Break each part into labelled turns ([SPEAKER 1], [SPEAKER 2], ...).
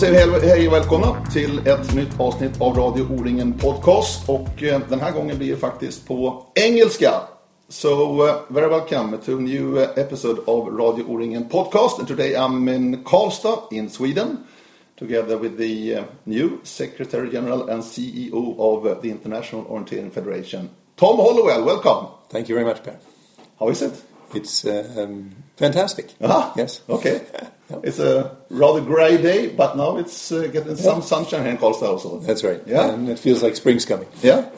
[SPEAKER 1] Säger vi hej och välkomna till ett nytt avsnitt av Radio O-ringen Podcast. Och eh, den här gången blir det faktiskt på engelska. So, uh, very welcome to a new uh, episode of Radio O-ringen Podcast. And today I'm in Karlstad in Sweden. Together with the new Secretary General and CEO of the International Orienteering Federation, Tom Hollowell. Welcome.
[SPEAKER 2] Thank you very much, Per.
[SPEAKER 1] How is it?
[SPEAKER 2] It's um, fantastic.
[SPEAKER 1] Ah,
[SPEAKER 2] Yes.
[SPEAKER 1] Okay. It's a rather grey day, but now it's uh, getting some sunshine here in Karlstad also.
[SPEAKER 2] That's right.
[SPEAKER 1] Yeah.
[SPEAKER 2] And it feels like spring's coming.
[SPEAKER 1] Yeah.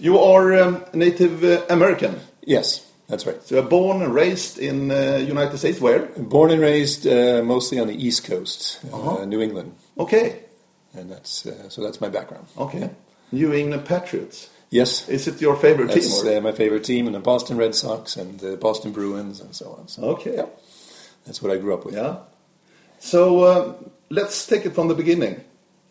[SPEAKER 1] You are um, Native uh, American.
[SPEAKER 2] Yes, that's right.
[SPEAKER 1] So you're born and raised in uh, United States. Where?
[SPEAKER 2] Born and raised uh, mostly on the East Coast, uh,
[SPEAKER 1] Uh-huh.
[SPEAKER 2] New England,
[SPEAKER 1] Okay.
[SPEAKER 2] and that's uh, so that's my background.
[SPEAKER 1] Okay. New England Patriots.
[SPEAKER 2] Yes,
[SPEAKER 1] Is it your favorite
[SPEAKER 2] that's
[SPEAKER 1] team? Or?
[SPEAKER 2] uh, my favorite team, and the Boston Red Sox and the Boston Bruins and so on. So
[SPEAKER 1] Okay.
[SPEAKER 2] yeah, that's what I grew up with.
[SPEAKER 1] Yeah. So um, let's take it from the beginning.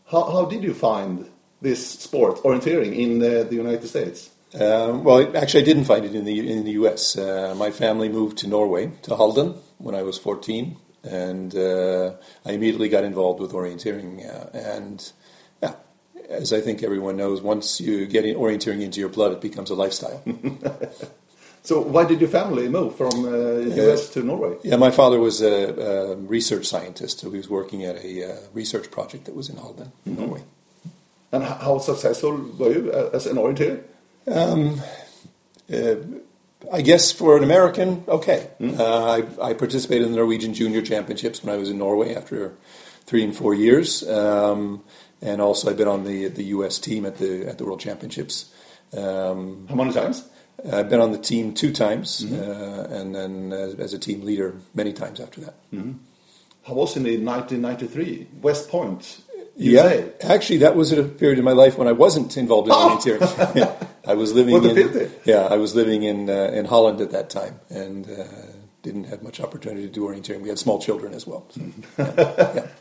[SPEAKER 1] How, how did you find this sport, orienteering, in uh, the United States?
[SPEAKER 2] Um, well, actually, I didn't find it in the in the U.S. Uh, my family moved to Norway to Halden when I was 14, and uh, I immediately got involved with orienteering. Uh, and yeah, as I think everyone knows, once you get in orienteering into your blood, it becomes a lifestyle.
[SPEAKER 1] So why did your family move from uh, US to Norway?
[SPEAKER 2] yeah, my father was a, a research scientist, so he was working at a uh, research project that was in Halden, in Norway.
[SPEAKER 1] And how successful were you uh, as an orienteer?
[SPEAKER 2] Uh, I guess for an American, okay. Uh, I, I participated in the Norwegian Junior Championships when I was in Norway after three and four years, um, and also I've been on the the U.S. team at the at the World Championships. Um,
[SPEAKER 1] How many times?
[SPEAKER 2] I've been on the team two times, uh, and then as, as a team leader many times after that.
[SPEAKER 1] How was it in 1993? West Point,
[SPEAKER 2] Yeah, actually, that was a period in my life when I wasn't involved in volunteering. I was living
[SPEAKER 1] What
[SPEAKER 2] in yeah, I was living in uh, in Holland at that time, and uh, didn't have much opportunity to do orienteering. We had small children as well. So, yeah.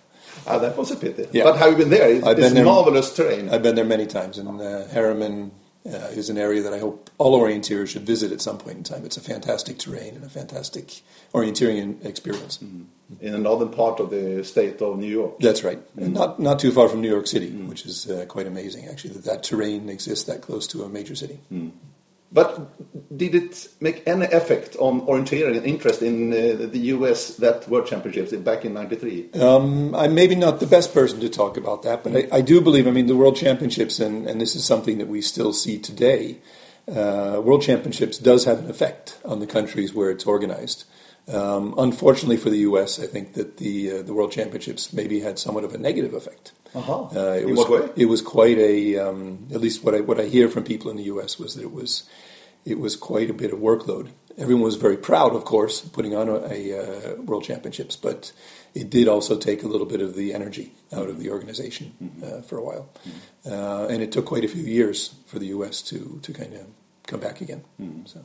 [SPEAKER 1] Ah, that was a pity.
[SPEAKER 2] Yeah.
[SPEAKER 1] But have you been there? It's,
[SPEAKER 2] I've
[SPEAKER 1] it's
[SPEAKER 2] been there.
[SPEAKER 1] marvelous terrain.
[SPEAKER 2] I've been there many times, and uh, Harriman uh, is an area that I hope all orienteers should visit at some point in time. It's a fantastic terrain and a fantastic orienteering experience.
[SPEAKER 1] in the northern part of the state of New York.
[SPEAKER 2] That's right. And not not too far from New York City, which is uh, quite amazing actually that that terrain exists that close to a major city.
[SPEAKER 1] But did it make any effect on orienteering and interest in uh, the US that World Championships back in '93?
[SPEAKER 2] Um, I'm maybe not the best person to talk about that, but I, I do believe. I mean, the World Championships, and, and this is something that we still see today. Uh, World Championships does have an effect on the countries where it's organized. Um, unfortunately for the U.S., I think that the uh, the World Championships maybe had somewhat of a negative effect.
[SPEAKER 1] Uh-huh.
[SPEAKER 2] Uh, it
[SPEAKER 1] In
[SPEAKER 2] was it was quite a um, at least what I what I hear from people in the U.S. was that it was it was quite a bit of workload. Everyone was very proud, of course, putting on a, a uh, World Championships, but it did also take a little bit of the energy out of the organization uh, for a while, uh, and it took quite a few years for the U.S. to to kind of come back again. So.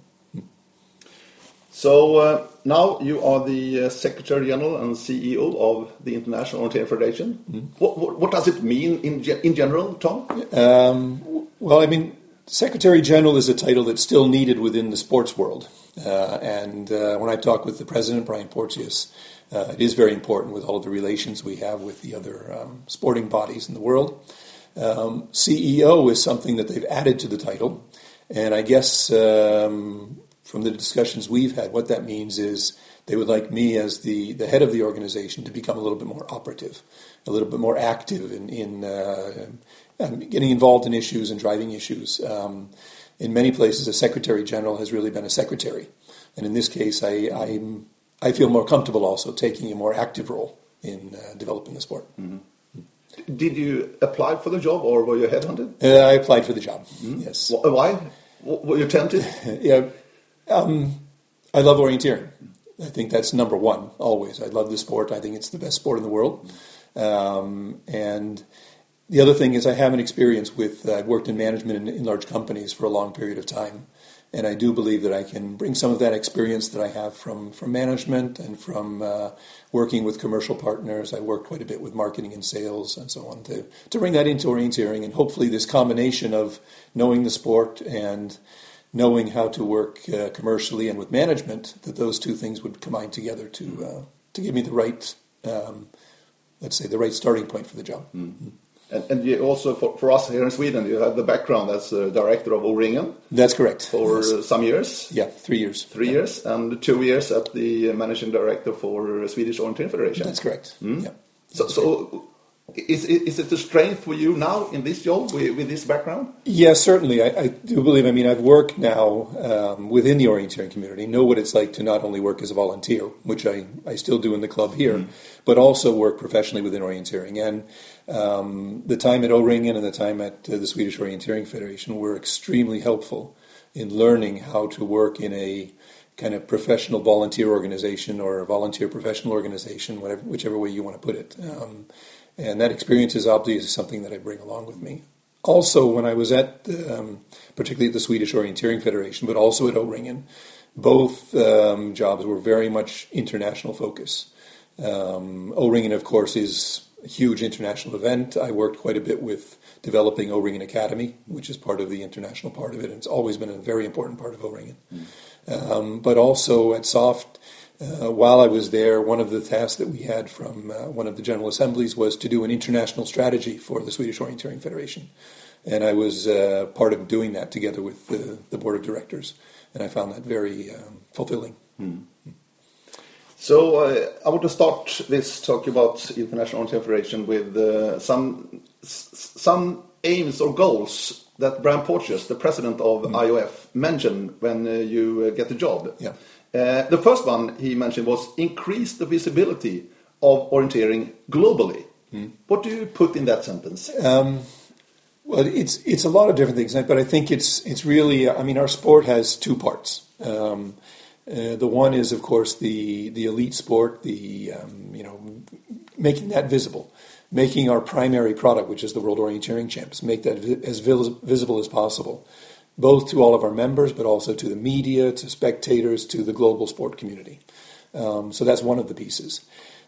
[SPEAKER 1] So uh, now you are the uh, Secretary General and CEO of the International Orienteering Federation. What, what, what does it mean in, ge- in general, Tom?
[SPEAKER 2] Um, well, I mean, Secretary General is a title that's still needed within the sports world. Uh, and uh, when I talk with the President, Brian Porteous, uh, it is very important with all of the relations we have with the other um, sporting bodies in the world. Um, CEO is something that they've added to the title. And I guess um, from the discussions we've had, what that means is they would like me as the, the head of the organization to become a little bit more operative, a little bit more active in, in uh, um, getting involved in issues and driving issues. Um, in many places, a secretary general has really been a secretary. And in this case, I, I'm, I feel more comfortable also taking a more active role in uh, developing the sport.
[SPEAKER 1] Did you apply for the job or were you headhunted?
[SPEAKER 2] Uh, I applied for the job, yes.
[SPEAKER 1] Why? Were you tempted?
[SPEAKER 2] yeah, um, I love orienteering. I think that's number one always. I love the sport. I think it's the best sport in the world. Um, and the other thing is, I have an experience with. Uh, I've worked in management in, in large companies for a long period of time, and I do believe that I can bring some of that experience that I have from from management and from uh, working with commercial partners. I worked quite a bit with marketing and sales and so on to to bring that into orienteering, and hopefully this combination of knowing the sport and knowing how to work uh, commercially and with management, that those two things would combine together to uh, to give me the right um, let's say, the right starting point for the job.
[SPEAKER 1] And, and you also, for, for us here in Sweden, you have the background as a director of O-ringen
[SPEAKER 2] That's correct.
[SPEAKER 1] for
[SPEAKER 2] Yes.
[SPEAKER 1] some years,
[SPEAKER 2] Yeah, three years.
[SPEAKER 1] three years, and two years at the managing director for Swedish Orienteering Federation.
[SPEAKER 2] That's correct. Yeah.
[SPEAKER 1] So, so is, is it a strength for you now in this job with, with this background?
[SPEAKER 2] Yes, certainly. I, I do believe. I mean, I've worked now um, within the orienteering community. Know what it's like to not only work as a volunteer, which I, I still do in the club here, but also work professionally within orienteering. And um, the time at O-Ringen and the time at uh, the Swedish Orienteering Federation were extremely helpful in learning how to work in a kind of professional volunteer organization or a volunteer professional organization, whatever, whichever way you want to put it. Um, and that experience is obviously something that I bring along with me. Also, when I was at, um, particularly at the Swedish Orienteering Federation, but also at O-Ringen, both um, jobs were very much international focus. Um, O-Ringen, of course, is a huge international event. I worked quite a bit with developing O-Ringen Academy, which is part of the international part of it, and it's always been a very important part of O-Ringen. Um, but also at SOFT, uh, while I was there, one of the tasks that we had from uh, one of the General Assemblies was to do an international strategy for the Swedish Orienteering Federation. And I was uh, part of doing that together with the, the board of directors, and I found that very um, fulfilling.
[SPEAKER 1] So uh, I want to start this talk about International Orienteering Federation with uh, some s- some aims or goals that Brian Porteous, the president of IOF, mentioned when uh, you uh, get the job.
[SPEAKER 2] Yeah.
[SPEAKER 1] Uh, the first one he mentioned was increase the visibility of orienteering globally. What do you put in that sentence?
[SPEAKER 2] Well, it's it's a lot of different things, but I think it's it's really. I mean, our sport has two parts. Um, uh, the one is, of course, the the elite sport. The um, you know, making that visible, making our primary product, which is the World Orienteering Champs, make that vi- as vis- visible as possible, both to all of our members, but also to the media, to spectators, to the global sport community. Um, so that's one of the pieces.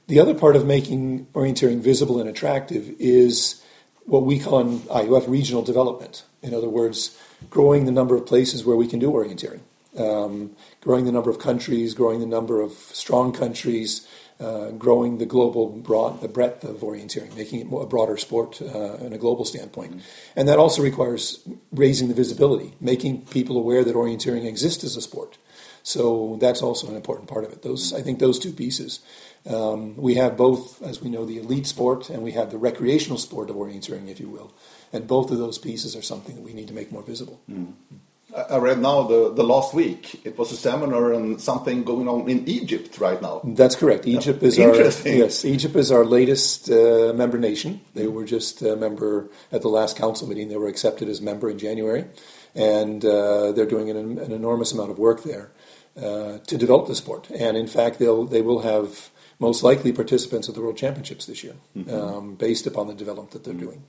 [SPEAKER 2] The other part of making orienteering visible and attractive is what we call in IOF regional development. In other words, growing the number of places where we can do orienteering, um, growing the number of countries, growing the number of strong countries, uh, growing the global broad, the breadth of orienteering, making it more, a broader sport uh, in a global standpoint. And that also requires raising the visibility, making people aware that orienteering exists as a sport. So that's also an important part of it. Those, I think, those two pieces. Um, we have both, as we know, the elite sport and we have the recreational sport of orienteering, if you will. And both of those pieces are something that we need to make more visible.
[SPEAKER 1] I I read now the, the last week it was a seminar and something going on in Egypt right now.
[SPEAKER 2] That's correct. Egypt is our yes. Egypt is our latest uh, member nation. They were just a member at the last council meeting. They were accepted as member in January, and uh, they're doing an, an enormous amount of work there uh, to develop the sport. And in fact, they'll they will have most likely participants at the World Championships this year, um, based upon the development that they're doing.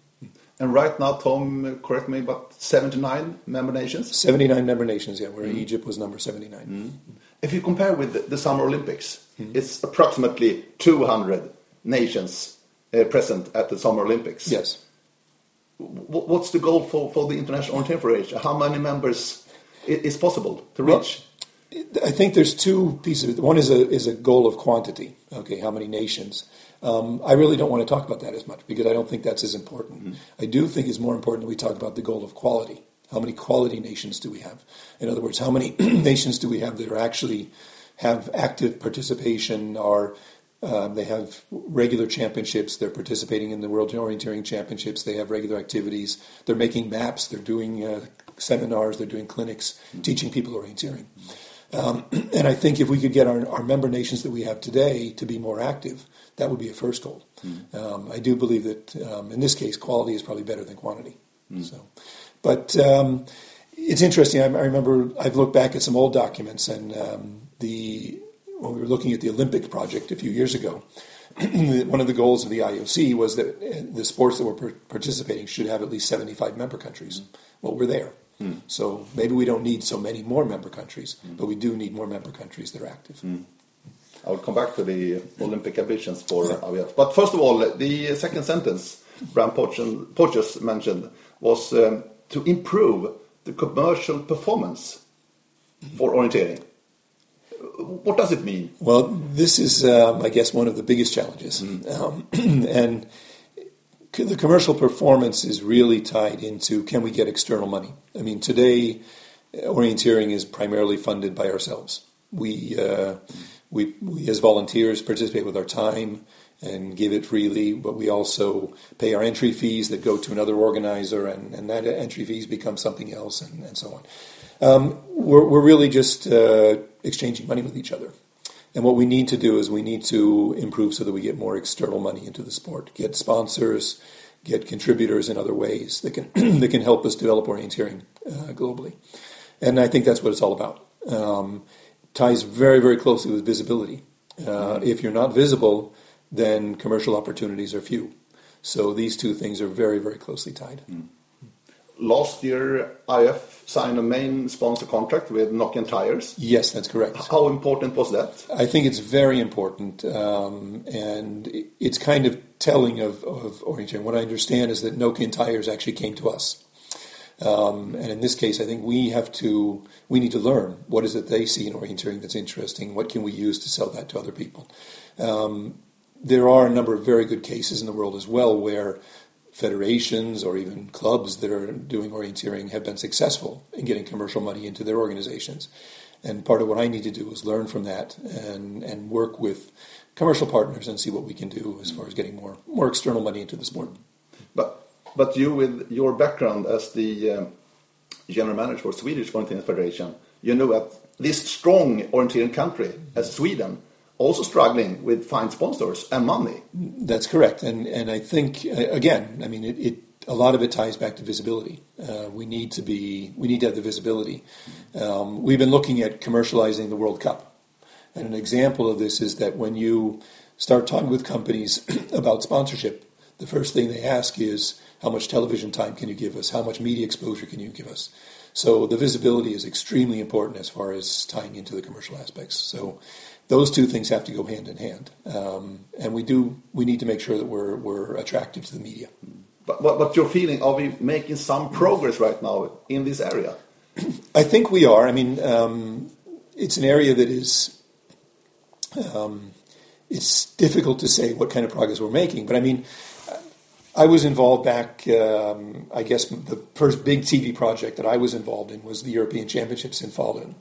[SPEAKER 1] And right now, Tom, correct me, but 79 member nations.
[SPEAKER 2] Seventy nine member nations, yeah. Where mm. Egypt was number seventy nine. Mm.
[SPEAKER 1] If you compare with the, the Summer Olympics, mm. it's approximately 200 nations uh, present at the Summer Olympics.
[SPEAKER 2] Yes.
[SPEAKER 1] Wh- What's the goal for, for the International Orienteering Federation? How many members is possible to
[SPEAKER 2] Well,
[SPEAKER 1] reach?
[SPEAKER 2] I think there's two pieces. One is a is a goal of quantity. Okay, how many nations? Um, I really don't want to talk about that as much because I don't think that's as important. I do think it's more important that we talk about the goal of quality. How many quality nations do we have? In other words, how many nations do we have that are actually have active participation? Are um, they have regular championships? They're participating in the World Orienteering Championships. They have regular activities. They're making maps. They're doing uh, seminars. They're doing clinics, teaching people orienteering. Um, and I think if we could get our, our member nations that we have today to be more active, that would be a first goal. Um, I do believe that um, in this case, quality is probably better than quantity. So, but um, it's interesting. I, I remember I've looked back at some old documents, and um, the when we were looking at the Olympic project a few years ago, one of the goals of the IOC was that uh, the sports that were participating should have at least 75 member countries. Well, we're there. So maybe we don't need so many more member countries, but we do need more member countries that are active.
[SPEAKER 1] I will come back to the Olympic ambitions for IOF. But first of all, the second sentence Brian Porteous mentioned was um, to improve the commercial performance for orienteering. what does it mean?
[SPEAKER 2] Well, this is, um, I guess, one of the biggest challenges. Um, and the commercial performance is really tied into can we get external money? I mean, today, orienteering is primarily funded by ourselves. We, uh, we, we, as volunteers, participate with our time and give it freely, but we also pay our entry fees that go to another organizer, and, and that entry fees become something else, and, and so on. Um, we're, we're really just uh, exchanging money with each other. And what we need to do is we need to improve so that we get more external money into the sport, get sponsors, get contributors in other ways that can that can help us develop orienteering uh, globally. And I think that's what it's all about. Um, ties very very closely with visibility. Uh, if you're not visible, then commercial opportunities are few. So these two things are very very closely tied. Mm
[SPEAKER 1] last year IF signed a main sponsor contract with Nokian Tires.
[SPEAKER 2] Yes, that's correct.
[SPEAKER 1] How important was that?
[SPEAKER 2] I think it's very important, um, and it's kind of telling of, of. What I understand is that Nokian Tires actually came to us. Um, and in this case, I think we have to we need to learn what is it they see in orienteering that's interesting. What can we use to sell that to other people? Um, there are a number of very good cases in the world as well where federations or even clubs that are doing orienteering have been successful in getting commercial money into their organizations. And part of what I need to do is learn from that and, and work with commercial partners and see what we can do as far as getting more, more external money into the sport.
[SPEAKER 1] But, but you, with your background as the um, general manager for Swedish Orienteering Federation, you know that this strong orienteering country as Sweden also struggling with fine sponsors and money.
[SPEAKER 2] That's correct, and and I think again, I mean, it, it a lot of it ties back to visibility. Uh, we need to be we need to have the visibility. Um, we've been looking at commercializing the World Cup, and an example of this is that when you start talking with companies about sponsorship, the first thing they ask is how much television time can you give us? How much media exposure can you give us? So the visibility is extremely important as far as tying into the commercial aspects. So those two things have to go hand in hand, um, and we do. We need to make sure that we're we're attractive to the media.
[SPEAKER 1] But, but, but your feeling? Are we making some progress right now in this area?
[SPEAKER 2] I think we are. I mean, um, it's an area that is. Um, it's difficult to say what kind of progress we're making, but I mean, I was involved back. Um, I guess the first big TV project that I was involved in was the European Championships in Falun.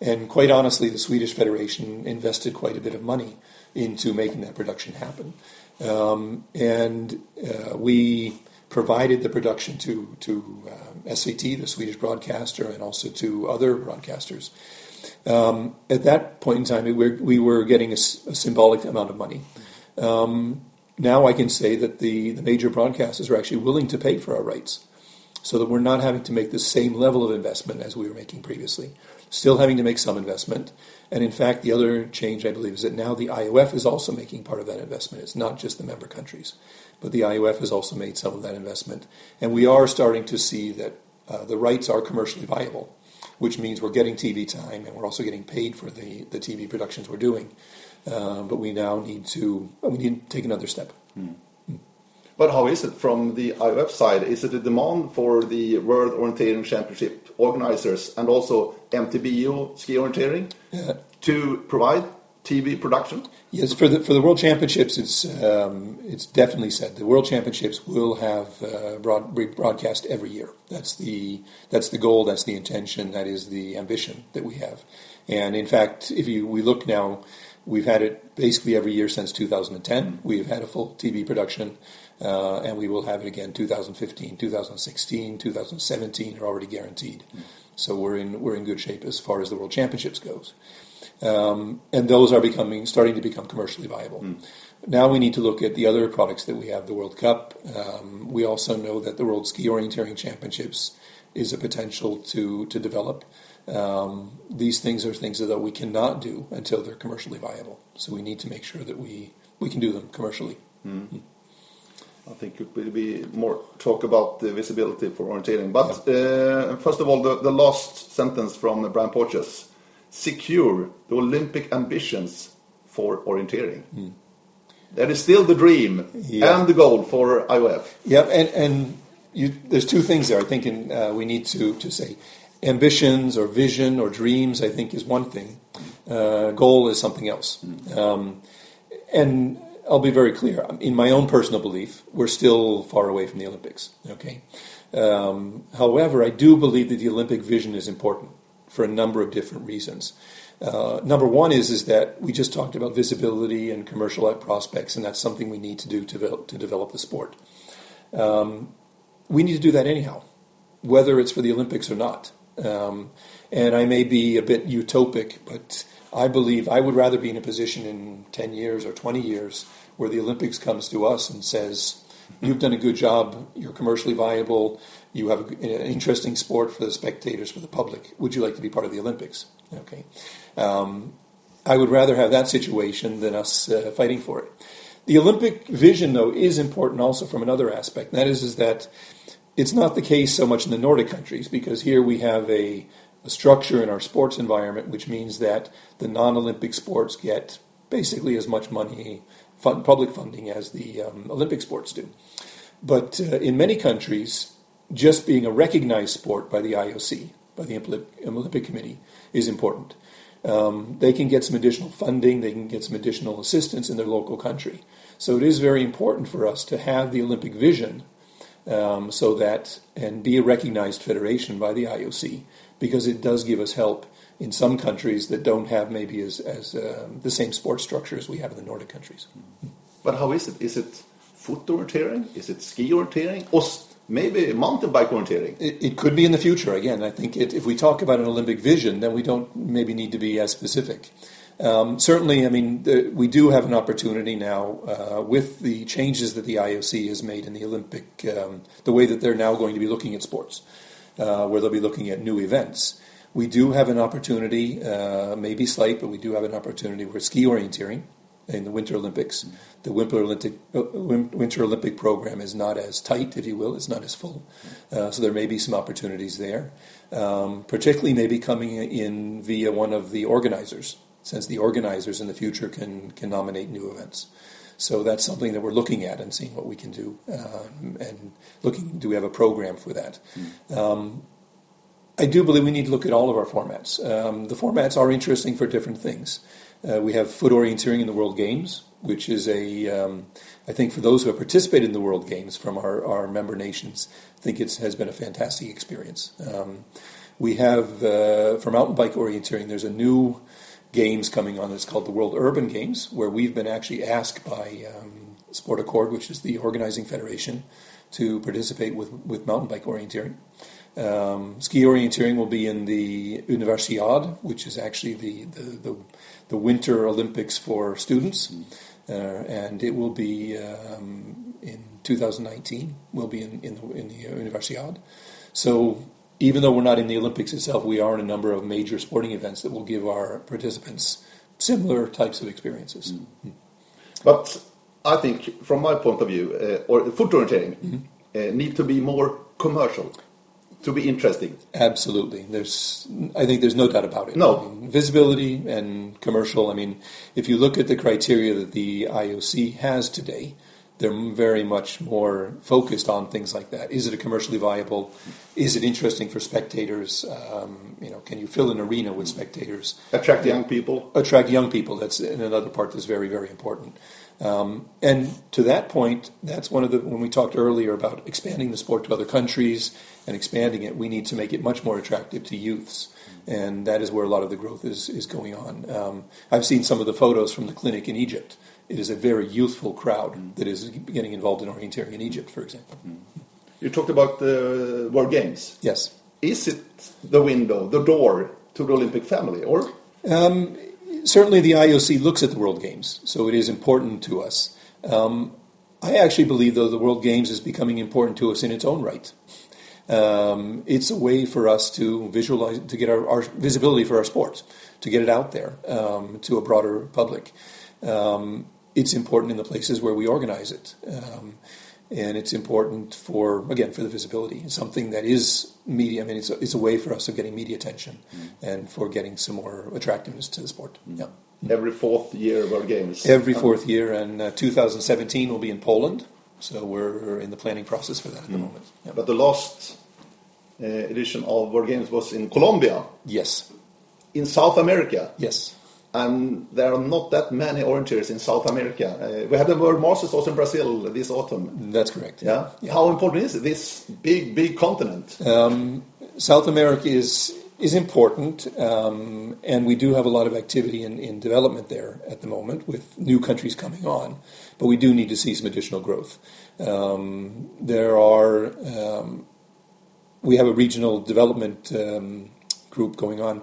[SPEAKER 2] And quite honestly, the Swedish Federation invested quite a bit of money into making that production happen. Um, and uh, we provided the production to, to uh, SVT, the Swedish broadcaster, and also to other broadcasters. Um, at that point in time, we were, we were getting a, a, symbolic amount of money. Um, now I can say that the, the major broadcasters are actually willing to pay for our rights so that we're not having to make the same level of investment as we were making previously still having to make some investment. And in fact, the other change, I believe, is that now the IOF is also making part of that investment. It's not just the member countries, but the IOF has also made some of that investment. And we are starting to see that uh, the rights are commercially viable, which means we're getting TV time and we're also getting paid for the, the TV productions we're doing. Uh, but we now need to we need to take another step. Mm.
[SPEAKER 1] But how is it from the IOF side? Is it a demand for the World Orienteering Championship organizers and also MTBO ski orienteering yeah. to provide TV production?
[SPEAKER 2] Yes, for the for the World Championships, it's um, it's definitely said the World Championships will have uh, broad, broadcast every year. That's the that's the goal. That's the intention. That is the ambition that we have. And in fact, if you we look now, we've had it basically every year since 2010. We've had a full TV production uh, and we will have it again 2015, 2016, 2017 are already guaranteed. Mm. So we're in we're in good shape as far as the World Championships goes, um, and those are becoming starting to become commercially viable. Mm. Now we need to look at the other products that we have. The World Cup. Um, we also know that the World Ski Orienteering Championships is a potential to to develop. Um, these things are things that we cannot do until they're commercially viable. So we need to make sure that we we can do them commercially. Mm.
[SPEAKER 1] I think it will be more talk about the visibility for orienteering. But uh, first of all, the, the last sentence from Brian Porteous secure the Olympic ambitions for orienteering. Mm. That is still the dream and the goal for IOF.
[SPEAKER 2] Yeah, and, and you, there's two things there I think in, uh, we need to, to say. Ambitions or vision or dreams, I think, is one thing. Uh, goal is something else. I'll be very clear. In my own personal belief, we're still far away from the Olympics. Okay. Um, however, I do believe that the Olympic vision is important for a number of different reasons. Uh, number one is is that we just talked about visibility and commercial prospects, and that's something we need to do to develop, to develop the sport. Um, we need to do that anyhow, whether it's for the Olympics or not. Um, and I may be a bit utopic, but I believe I would rather be in a position in 10 years or 20 years where the Olympics comes to us and says, You've done a good job, you're commercially viable, you have an interesting sport for the spectators, for the public. Would you like to be part of the Olympics? Okay. Um, I would rather have that situation than us uh, fighting for it. The Olympic vision, though, is important also from another aspect. And that is, is that it's not the case so much in the Nordic countries because here we have a a structure in our sports environment, which means that the non-Olympic sports get basically as much money, fund, public funding, as the um, Olympic sports do. But uh, in many countries, just being a recognized sport by the IOC, by the Olympic Committee, is important. Um, they can get some additional funding, they can get some additional assistance in their local country. So it is very important for us to have the Olympic vision um, so that, and be a recognized federation by the IOC, because it does give us help in some countries that don't have maybe as, as uh, the same sports structure as we have in the Nordic countries.
[SPEAKER 1] But how is it? Is it foot orienteering? Is it ski orienteering? Or maybe mountain bike orienteering?
[SPEAKER 2] It, it could be in the future. Again, I think it, if we talk about an Olympic vision, then we don't maybe need to be as specific. Um, certainly, I mean, the, we do have an opportunity now uh, with the changes that the IOC has made in the Olympic, um, the way that they're now going to be looking at sports uh, where they'll be looking at new events. We do have an opportunity, uh, maybe slight, but we do have an opportunity for ski orienteering in the Winter Olympics. The Winter Olympic, uh, Winter Olympic program is not as tight, if you will, it's not as full. Uh, so there may be some opportunities there, um, particularly maybe coming in via one of the organizers, since the organizers in the future can, can nominate new events. So that's something that we're looking at and seeing what we can do, um, and looking do we have a program for that. Mm. Um, I do believe we need to look at all of our formats. Um, the formats are interesting for different things. Uh, we have foot orienteering in the World Games, which is a, um, I think for those who have participated in the World Games from our, our member nations, I think it has been a fantastic experience. Um, we have, uh, for mountain bike orienteering, there's a new games coming on that's called the World Urban Games, where we've been actually asked by um, SportAccord, which is the organizing federation, to participate with, with mountain bike orienteering. Um, ski orienteering will be in the Universiade, which is actually the, the, the, the Winter Olympics for students, uh, and it will be um, in 2019. Will be in, in the, in the Universiade. So even though we're not in the Olympics itself, we are in a number of major sporting events that will give our participants similar types of experiences. Mm.
[SPEAKER 1] But I think, from my point of view, uh, or foot orienteering mm-hmm. uh, need to be more commercial to be interesting.
[SPEAKER 2] Absolutely, there's. I think there's no doubt about it.
[SPEAKER 1] No
[SPEAKER 2] I mean, visibility and commercial. I mean, if you look at the criteria that the IOC has today, they're very much more focused on things like that. Is it a commercially viable? Is it interesting for spectators? Um, you know, can you fill an arena with spectators?
[SPEAKER 1] Attract young people.
[SPEAKER 2] Attract young people. That's another part that's very very important. Um, and to that point, that's one of the when we talked earlier about expanding the sport to other countries and expanding it, we need to make it much more attractive to youths, and that is where a lot of the growth is is going on. Um, I've seen some of the photos from the clinic in Egypt it is a very youthful crowd that is getting involved in orienteering in Egypt, for example. Mm.
[SPEAKER 1] You talked about the World Games.
[SPEAKER 2] Yes.
[SPEAKER 1] Is it the window, the door to the Olympic family, or?
[SPEAKER 2] Um, certainly, the IOC looks at the World Games, so it is important to us. Um, I actually believe, though, the World Games is becoming important to us in its own right. Um, it's a way for us to visualize, to get our, our, visibility for our sports, to get it out there um, to a broader public. Um, it's important in the places where we organize it. Um, and it's important for, again, for the visibility. It's something that is media. I mean, it's a, it's a way for us of getting media attention mm. and for getting some more attractiveness to the sport. Mm. Yeah.
[SPEAKER 1] Every fourth year of our games.
[SPEAKER 2] Every fourth year, and uh, 2017 will be in Poland. So we're in the planning process for that at the mm. moment.
[SPEAKER 1] Yeah. But the last uh, edition of World Games was in Colombia.
[SPEAKER 2] Yes.
[SPEAKER 1] In South America.
[SPEAKER 2] Yes.
[SPEAKER 1] And there are not that many orienteers in South America. Uh, we had the World Masters also in Brazil this autumn.
[SPEAKER 2] That's correct.
[SPEAKER 1] Yeah. yeah. How important is this big, big continent?
[SPEAKER 2] Um, South America is is important, um, and we do have a lot of activity in, in development there at the moment with new countries coming on. But we do need to see some additional growth. Um, there are um, we have a regional development um, group going on.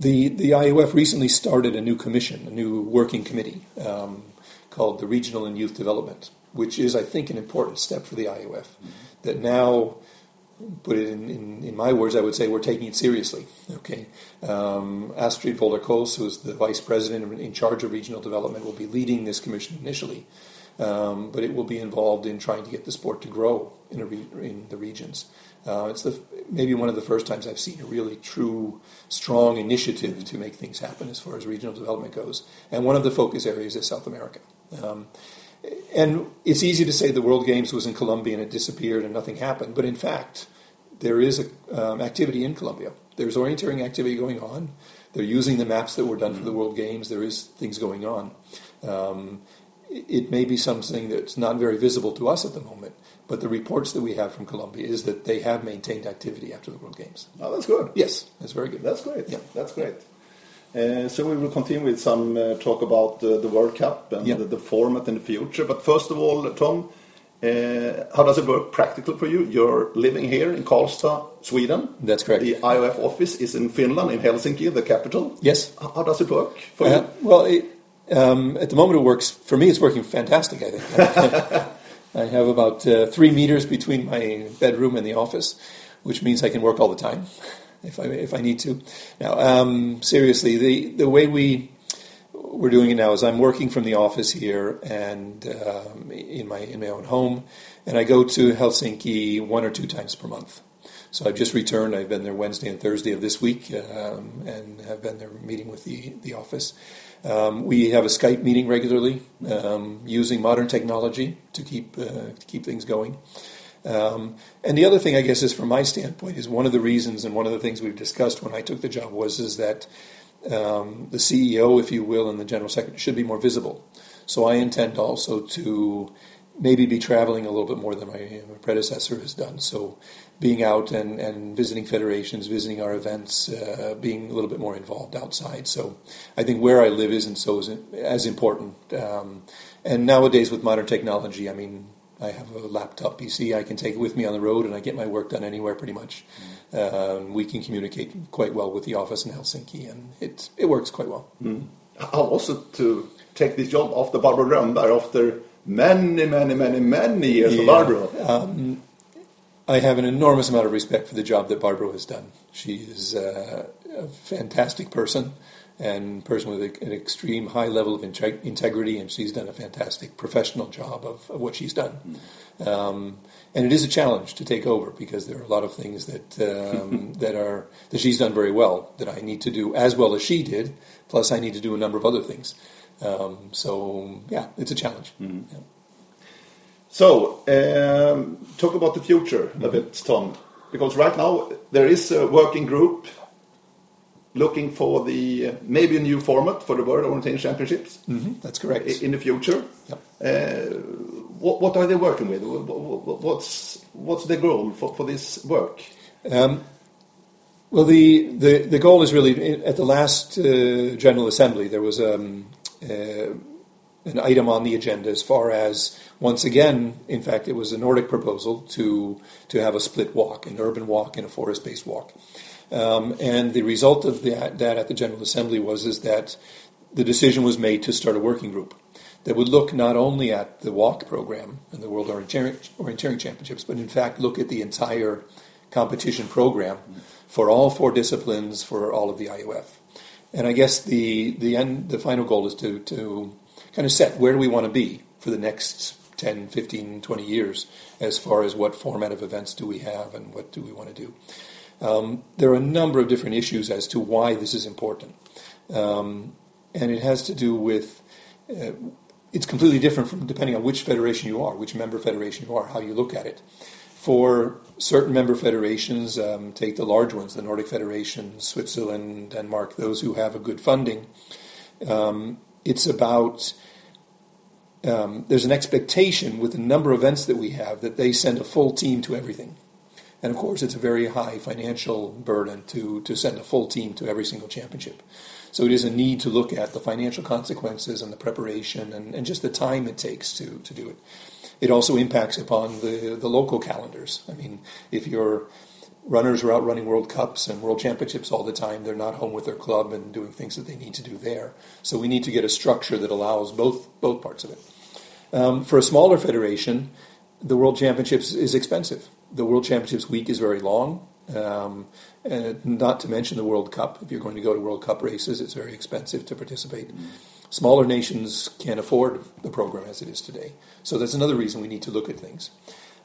[SPEAKER 2] The the IOF recently started a new commission, a new working committee um, called the Regional and Youth Development, which is, I think, an important step for the IOF. Mm-hmm. That now put it in, in, in, my words, I would say we're taking it seriously. Okay, um, Astrid Waaler Kaas, who is the vice president in charge of regional development, will be leading this commission initially, um, but it will be involved in trying to get the sport to grow in, re- in the regions. Uh, it's the, maybe one of the first times I've seen a really true, strong initiative to make things happen as far as regional development goes. And one of the focus areas is South America. Um, and it's easy to say the World Games was in Colombia and it disappeared and nothing happened, but in fact, there is a, um, activity in Colombia. There's orienteering activity going on. They're using the maps that were done for the World Games. There is things going on. Um, it may be something that's not very visible to us at the moment, but the reports that we have from Colombia is that they have maintained activity after the World Games.
[SPEAKER 1] Oh, that's good.
[SPEAKER 2] Yes, that's very good.
[SPEAKER 1] That's great. Yeah. That's great. Uh, so we will continue with some uh, talk about uh, the World Cup and yeah. the, the, format in the future. But first of all, Tom, uh, how does it work practically for you? You're living here in Karlstad, Sweden.
[SPEAKER 2] That's correct.
[SPEAKER 1] The IOF office is in Finland, in Helsinki, the capital.
[SPEAKER 2] Yes.
[SPEAKER 1] How does it work for you?
[SPEAKER 2] Well, it, um, at the moment it works, for me it's working fantastic, I think. I have about uh, three meters between my bedroom and the office, which means I can work all the time if I if I need to. Now, um, seriously, the the way we we're doing it now is I'm working from the office here and um, in my in my own home, and I go to Helsinki one or two times per month. So I've just returned. I've been there Wednesday and Thursday of this week, um, and have been there meeting with the the office. Um, we have a Skype meeting regularly, um, using modern technology to keep uh, to keep things going. Um, and the other thing, I guess, is from my standpoint, is one of the reasons and one of the things we've discussed when I took the job was is that um, the CEO, if you will, and the general secretary should be more visible. So I intend also to maybe be traveling a little bit more than my, my predecessor has done. So being out and, and visiting federations, visiting our events, uh, being a little bit more involved outside. So I think where I live isn't so as important. Um, and nowadays with modern technology, I mean, I have a laptop PC. I can take it with me on the road, and I get my work done anywhere pretty much. Mm. Um, we can communicate quite well with the office in Helsinki, and it it works quite well.
[SPEAKER 1] Mm. How was it to take this job after Barbro Rönnberg after many, many, many, many years yeah. of Barbro?
[SPEAKER 2] Um, I have an enormous amount of respect for the job that Barbro has done. She is uh, a fantastic person and person with a, an extreme high level of integrity, and she's done a fantastic professional job of, of what she's done. Um, and it is a challenge to take over because there are a lot of things that um, that are that she's done very well that I need to do as well as she did. Plus, I need to do a number of other things. Um, so, yeah, it's a challenge. Mm-hmm. Yeah.
[SPEAKER 1] So, um, talk about the future mm-hmm. a bit, Tom, because right now there is a working group looking for the maybe a new format for the World Orienteering Championships.
[SPEAKER 2] Mm-hmm, that's correct.
[SPEAKER 1] In the future,
[SPEAKER 2] yep.
[SPEAKER 1] uh, what, what, are they working with? What's what's the goal for, for this work? Um,
[SPEAKER 2] well, the, the the goal is really at the last uh, General Assembly there was um, uh, an item on the agenda as far as once again, in fact, it was a Nordic proposal to to have a split WOC, an urban WOC and a forest based WOC. Um, and the result of that, that at the General Assembly was is that the decision was made to start a working group that would look not only at the WOC program and the World Orienteering, Orienteering Championships, but in fact look at the entire competition program for all four disciplines for all of the IOF. And I guess the the end, the final goal is to to kind of set where do we want to be for the next 10, 15, 20 years as far as what format of events do we have and what do we want to do. Um, there are a number of different issues as to why this is important. Um, and it has to do with uh, it's completely different from depending on which federation you are, which member federation you are, how you look at it. For certain member federations, um, take the large ones, the Nordic Federation, Switzerland, Denmark, those who have a good funding, Um, it's about um, there's an expectation with the number of events that we have that they send a full team to everything. And of course, it's a very high financial burden to, to send a full team to every single championship. So it is a need to look at the financial consequences and the preparation and, and just the time it takes to, to do it. It also impacts upon the, the local calendars. I mean, if your runners are out running World Cups and World Championships all the time, they're not home with their club and doing things that they need to do there. So we need to get a structure that allows both both parts of it. Um, for a smaller federation, the World Championships is expensive. The World Championships week is very long. Um, and not to mention the World Cup. If you're going to go to World Cup races, it's very expensive to participate. Mm-hmm. Smaller nations can't afford the program as it is today. So that's another reason we need to look at things.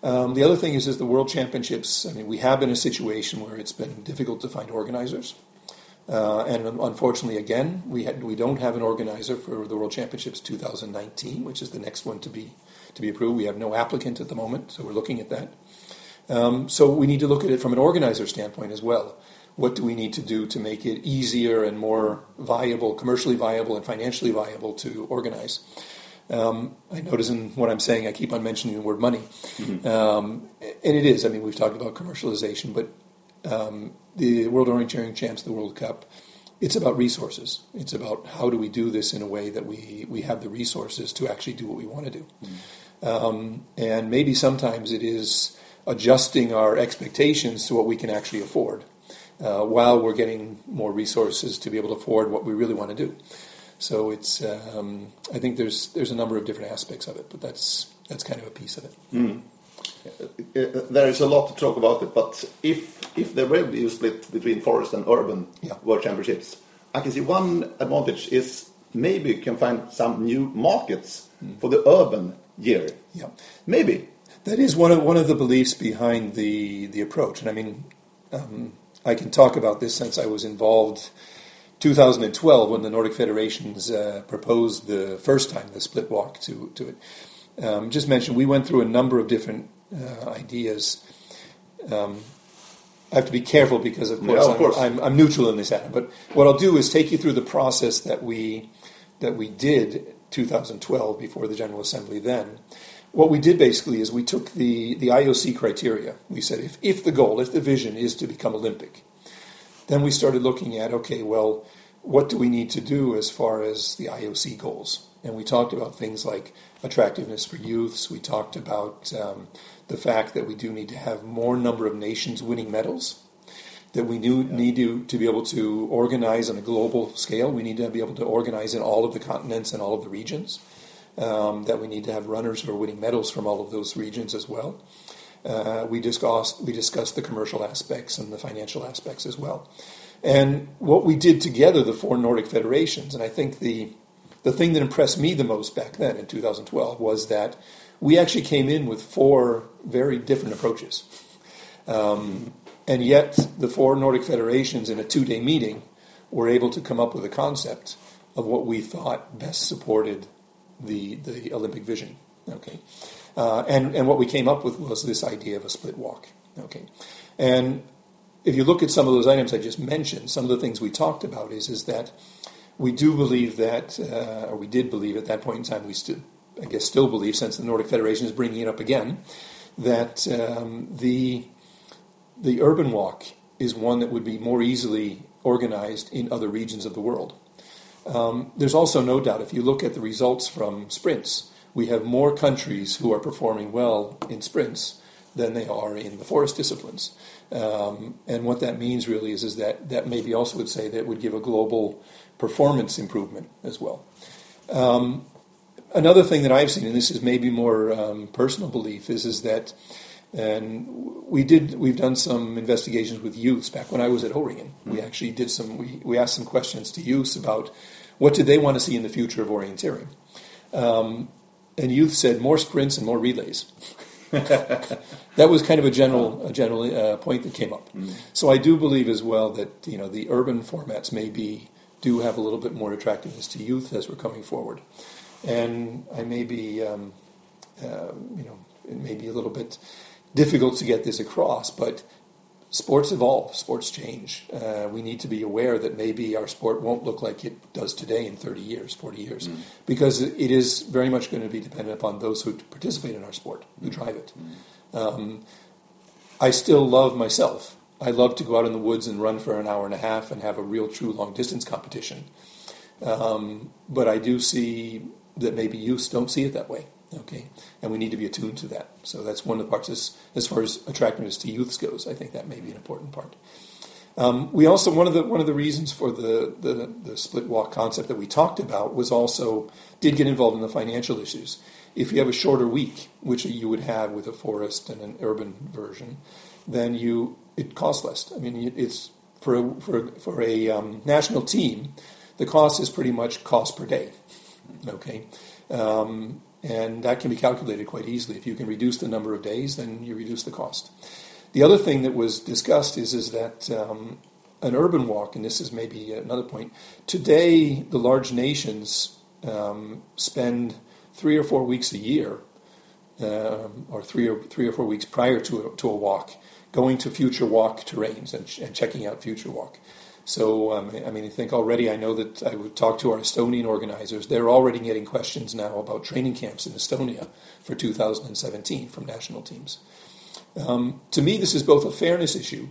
[SPEAKER 2] Um, the other thing is, is the World Championships. I mean, we have been in a situation where it's been difficult to find organizers. Uh, and unfortunately, again, we had, we don't have an organizer for the World Championships 2019, which is the next one to be to be approved. We have no applicant at the moment, so we're looking at that. Um, so we need to look at it from an organizer standpoint as well. What do we need to do to make it easier and more viable, commercially viable, and financially viable to organize? Um, I notice in what I'm saying, I keep on mentioning the word money, mm-hmm. um, and it is. I mean, we've talked about commercialization, but um, the World Orienteering Champs, the World Cup, it's about resources. It's about how do we do this in a way that we we have the resources to actually do what we want to do, mm-hmm. and maybe sometimes it is adjusting our expectations to what we can actually afford uh, while we're getting more resources to be able to afford what we really want to do. So it's um, I think there's there's a number of different aspects of it, but that's that's kind of a piece of it.
[SPEAKER 1] Mm. Uh, there is a lot to talk about it, but if if there will be a split between forest and urban yeah. world championships, I can see one advantage is maybe you can find some new markets mm. for the urban year.
[SPEAKER 2] Yeah,
[SPEAKER 1] maybe
[SPEAKER 2] that is one of one of the beliefs behind the the approach, and I mean, um, I can talk about this since I was involved. 2012, when the Nordic federations uh, proposed the first time the split WOC to to it, um, just mentioned we went through a number of different uh, ideas. Um, I have to be careful because, of course,
[SPEAKER 1] yeah, of course.
[SPEAKER 2] I'm, I'm, I'm, neutral in this matter. But what I'll do is take you through the process that we that we did 2012 before the General Assembly then, what we did basically is we took the, the IOC criteria. We said if, if the goal, if the vision is to become Olympic, then we started looking at okay, well, what do we need to do as far as the IOC goals? And we talked about things like attractiveness for youths. We talked about um, the fact that we do need to have more number of nations winning medals. That we do, yeah. need to, to be able to organize on a global scale. We need to be able to organize in all of the continents and all of the regions um, that we need to have runners who are winning medals from all of those regions as well. Uh, we discussed we discussed the commercial aspects and the financial aspects as well. And what we did together, the four Nordic federations, and I think the the thing that impressed me the most back then in 2012 was that we actually came in with four very different approaches. Um, and yet, the four Nordic federations in a two day meeting were able to come up with a concept of what we thought best supported the the Olympic vision. Okay, uh, and and what we came up with was this idea of a split WOC. Okay, and if you look at some of those items I just mentioned, some of the things we talked about is is that we do believe that, uh, or we did believe at that point in time, we still, I guess, still believe, since the Nordic Federation is bringing it up again, that um, the the urban WOC is one that would be more easily organized in other regions of the world. Um, there's also no doubt, if you look at the results from sprints, we have more countries who are performing well in sprints than they are in the forest disciplines. Um, and what that means really is, is that that maybe also would say that it would give a global performance improvement as well. Um, another thing that I've seen, and this is maybe more um, personal belief, is is that, and we did we've done some investigations with youths back when I was at O-Ringen. We actually did some we, we asked some questions to youths about what did they want to see in the future of orienteering? Um, and youth said more sprints and more relays. that was kind of a general a general uh, point that came up. Mm. So I do believe as well that you know the urban formats maybe do have a little bit more attractiveness to youth as we're coming forward, and I may be um, uh, you know it may be a little bit difficult to get this across, but sports evolve, sports change. Uh, we need to be aware that maybe our sport won't look like it does today in 30 years, 40 years, mm. because it is very much going to be dependent upon those who participate in our sport, who drive it. Mm. Um, I still love myself. I love to go out in the woods and run for an hour and a half and have a real, true long distance competition. Um, but I do see that maybe youth don't see it that way. Okay, and we need to be attuned to that. So that's one of the parts as, as far as attractiveness to youths goes. I think that may be an important part. Um, we also one of the one of the reasons for the, the, the split WOC concept that we talked about was also did get involved in the financial issues. If you have a shorter week, which you would have with a forest and an urban version, then you it costs less. I mean, it's for a, for for a um, national team, the cost is pretty much cost per day. Okay, um, and that can be calculated quite easily. If you can reduce the number of days, then you reduce the cost. The other thing that was discussed is, is that um, an urban WOC, and this is maybe another point, today the large nations um, spend three or four weeks a year, um, or three or, three or four weeks prior to a, to a WOC, going to future WOC terrains and, and checking out future WOC. So, um, I mean, I think already I know that I would talk to our Estonian organizers. They're already getting questions now about training camps in Estonia for 2017 from national teams. Um, to me, this is both a fairness issue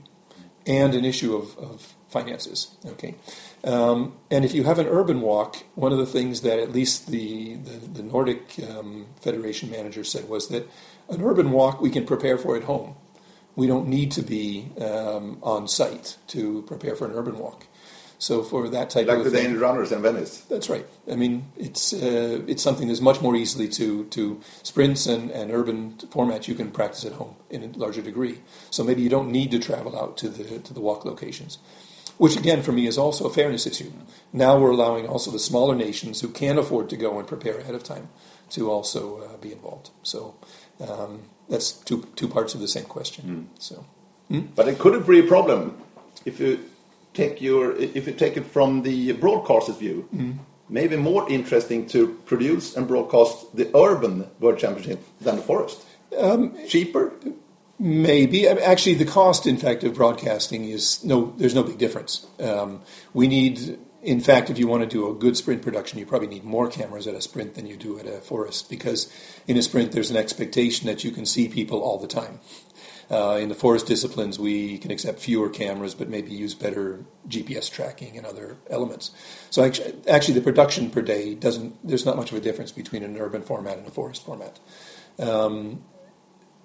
[SPEAKER 2] and an issue of, of finances. Okay, um, and if you have an urban WOC, one of the things that at least the the, the Nordic um, Federation manager said was that an urban WOC we can prepare for at home we don't need to be um, on site to prepare for an urban WOC. So for that type of like
[SPEAKER 1] the Danish runners in Venice.
[SPEAKER 2] That's right. I mean, it's uh, it's something that's much more easily to to sprints and, and urban formats you can practice at home in a larger degree. So maybe you don't need to travel out to the to the WOC locations, which again for me is also a fairness issue. Now we're allowing also the smaller nations who can afford to go and prepare ahead of time to also uh, be involved. So. Um, that's two two parts of the same question. Mm. So,
[SPEAKER 1] mm? but it couldn't be a problem if you take your if you take it from the broadcaster's view. Mm. Maybe more interesting to produce and broadcast the urban world championship than the forest. Um, Cheaper.
[SPEAKER 2] Maybe actually, the cost, in fact, of broadcasting is no. There's no big difference. Um, we need in fact, if you want to do a good sprint production, you probably need more cameras at a sprint than you do at a forest because in a sprint there's an expectation that you can see people all the time. Uh, in the forest disciplines, we can accept fewer cameras, but maybe use better GPS tracking and other elements. So actually, actually, the production per day doesn't. There's not much of a difference between an urban format and a forest format. Um,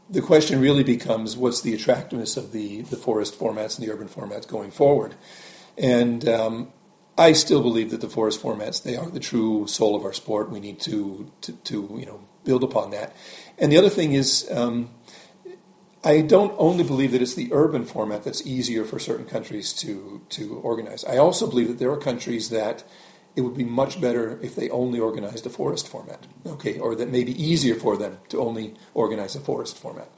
[SPEAKER 2] the question really becomes what's the attractiveness of the, the forest formats and the urban formats going forward. And um, I still believe that the forest formats they are the true soul of our sport. We need to to, to you know build upon that. And the other thing is, um, I don't only believe that it's the urban format that's easier for certain countries to to organize. I also believe that there are countries that it would be much better if they only organized a forest format. Okay, or that may be easier for them to only organize a forest format.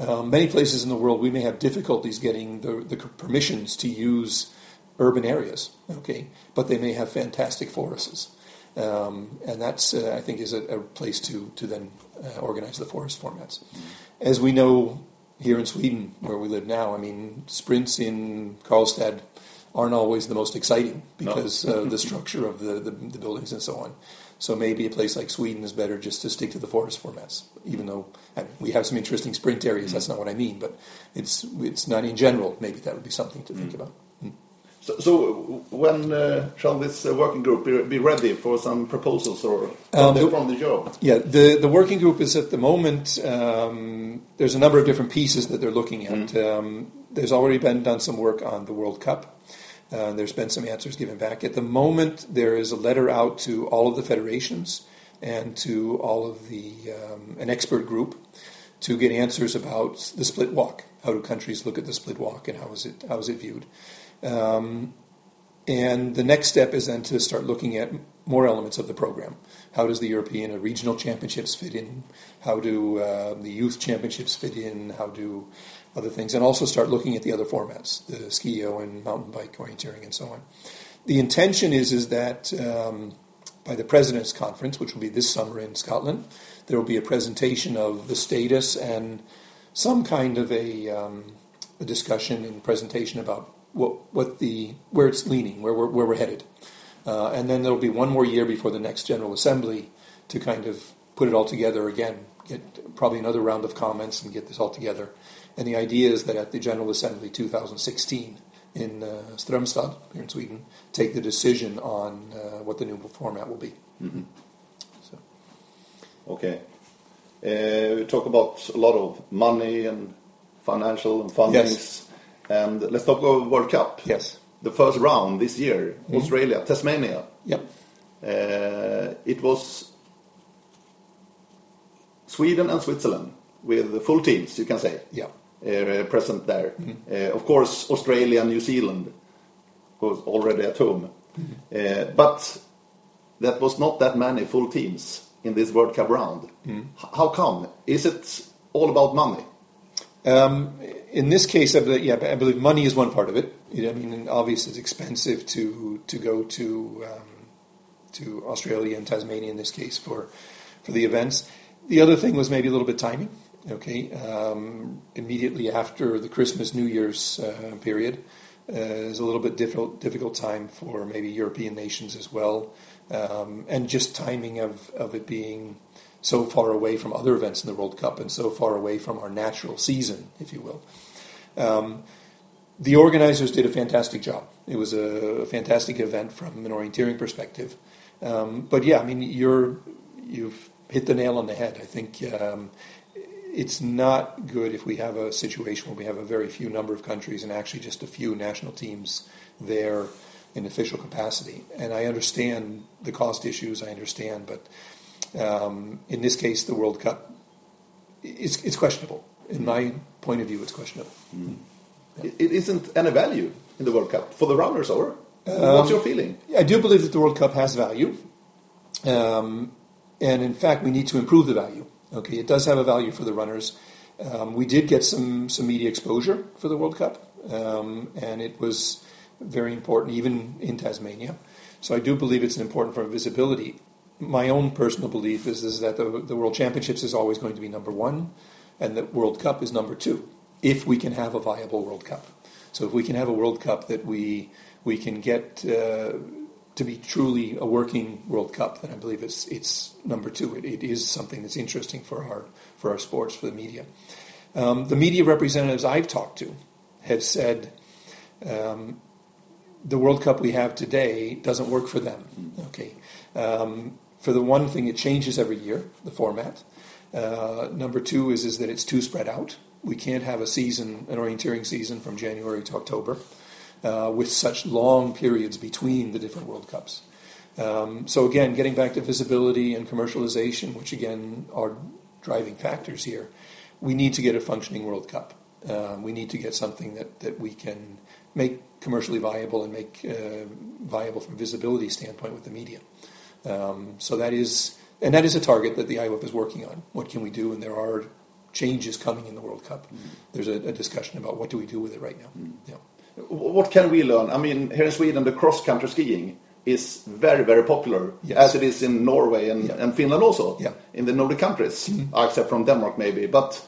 [SPEAKER 2] Um, many places in the world, we may have difficulties getting the, the permissions to use urban areas, okay, but they may have fantastic forests. Um, and that's, uh, I think, is a, a, place to, to then uh, organize the forest formats. As we know here in Sweden, where we live now, I mean, sprints in Karlstad aren't always the most exciting because no. uh, the structure of the, the, the, buildings and so on. So maybe a place like Sweden is better just to stick to the forest formats, even though we have some interesting sprint areas. Mm-hmm. That's not what I mean, but it's it's not in general. Maybe that would be something to mm-hmm. think about.
[SPEAKER 1] So, so when uh, shall this uh, working group be, be, ready for some proposals or from, um, the, from the job?
[SPEAKER 2] Yeah, the, the working group is at the moment, um, there's a number of different pieces that they're looking at. Mm. Um, there's already been done some work on the World Cup. Uh, there's been some answers given back. At the moment, there is a letter out to all of the federations and to all of the um, an expert group to get answers about the split WOC. How do countries look at the split WOC, and how is it how is it viewed? Um, and the next step is then to start looking at more elements of the program. How does the European regional championships fit in? How do uh, the youth championships fit in? How do other things? And also start looking at the other formats, the ski-O and mountain bike orienteering and so on. The intention is is that um, by the President's Conference, which will be this summer in Scotland, there will be a presentation of the status and some kind of a um, a discussion and presentation about what, what the where it's leaning, where we're, where we're headed. Uh, and then there'll be one more year before the next General Assembly to kind of put it all together again, get probably another round of comments and get this all together. And the idea is that at the General Assembly 2016 in uh, Strömstad, here in Sweden, take the decision on uh, what the new format will be.
[SPEAKER 1] Mm-hmm. So. Okay. Uh, we talk about a lot of money and financial and fundings. Yes. And let's talk about World Cup.
[SPEAKER 2] Yes.
[SPEAKER 1] The first round this year, mm-hmm. Australia, Tasmania.
[SPEAKER 2] Yep.
[SPEAKER 1] Uh, it was Sweden and Switzerland with the full teams, you can say.
[SPEAKER 2] Yeah.
[SPEAKER 1] Uh, present there. Mm-hmm. Uh, of course, Australia and New Zealand was already at home. Mm-hmm. Uh, but that was not that many full teams in this World Cup round. Mm. How come? Is it all about money?
[SPEAKER 2] Um, in this case, I believe, yeah, I believe money is one part of it. You know, I mean, obviously, it's expensive to to go to um, to Australia and Tasmania in this case for for the events. The other thing was maybe a little bit timing. Okay, um, immediately after the Christmas New Year's uh, period uh, is a little bit difficult difficult time for maybe European nations as well um, and just timing of, of it being so far away from other events in the World Cup and so far away from our natural season, if you will. Um, the organizers did a fantastic job. It was a fantastic event from an orienteering perspective. Um, but yeah, I mean, you're you've hit the nail on the head. I think um, it's not good if we have a situation where we have a very few number of countries and actually just a few national teams there in official capacity. And I understand the cost issues, I understand, but um, in this case, the World Cup, it's, it's questionable. In my point of view, it's questionable.
[SPEAKER 1] Mm. Yeah. It isn't any value in the World Cup for the runners, or um, what's your feeling?
[SPEAKER 2] I do believe that the World Cup has value, um, and in fact, we need to improve the value. Okay, it does have a value for the runners. Um, we did get some some media exposure for the World Cup, um, and it was very important, even in Tasmania. So I do believe it's important for visibility. My own personal belief is, is that the, the World Championships is always going to be number one, and the World Cup is number two, if we can have a viable World Cup. So if we can have a World Cup that we we can get uh, to be truly a working World Cup, then I believe it's it's number two. It, it is something that's interesting for our for our sports, for the media. Um, the media representatives I've talked to have said um, the World Cup we have today doesn't work for them. Okay, um, for the one thing, it changes every year the format. Uh, number two is is that it's too spread out. We can't have a season, an orienteering season from January to October, uh, with such long periods between the different World Cups. Um, so again, getting back to visibility and commercialization, which again are driving factors here, we need to get a functioning World Cup. Um, we need to get something that, that we can make commercially viable and make uh, viable from visibility standpoint with the media. Um, so that is, and that is a target that the IOF is working on. What can we do? And there are changes coming in the World Cup. Mm. There's a, a, discussion about what do we do with it right now. Mm. Yeah.
[SPEAKER 1] What can we learn? I mean, here in Sweden, the cross country skiing is very, very popular, yes. as it is in Norway and, yeah. and Finland also,
[SPEAKER 2] yeah.
[SPEAKER 1] in the Nordic countries, mm-hmm. except from Denmark maybe. But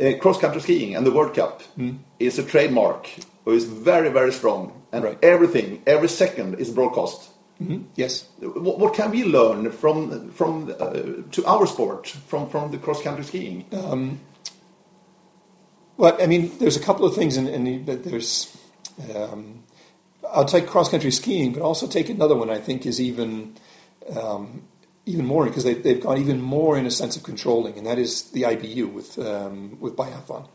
[SPEAKER 1] uh, cross country skiing and the World Cup mm. is a trademark who is very, very strong, and right. everything, every second is broadcast.
[SPEAKER 2] Mm-hmm. Yes.
[SPEAKER 1] What, what, can we learn from from uh, to our sport from from the cross country skiing? Um,
[SPEAKER 2] well, I mean, there's a couple of things, and there's. Um, I'll take cross country skiing, but also take another one. I think is even um, even more because they, they've gone even more in a sense of controlling, and that is the IBU with um, with biathlon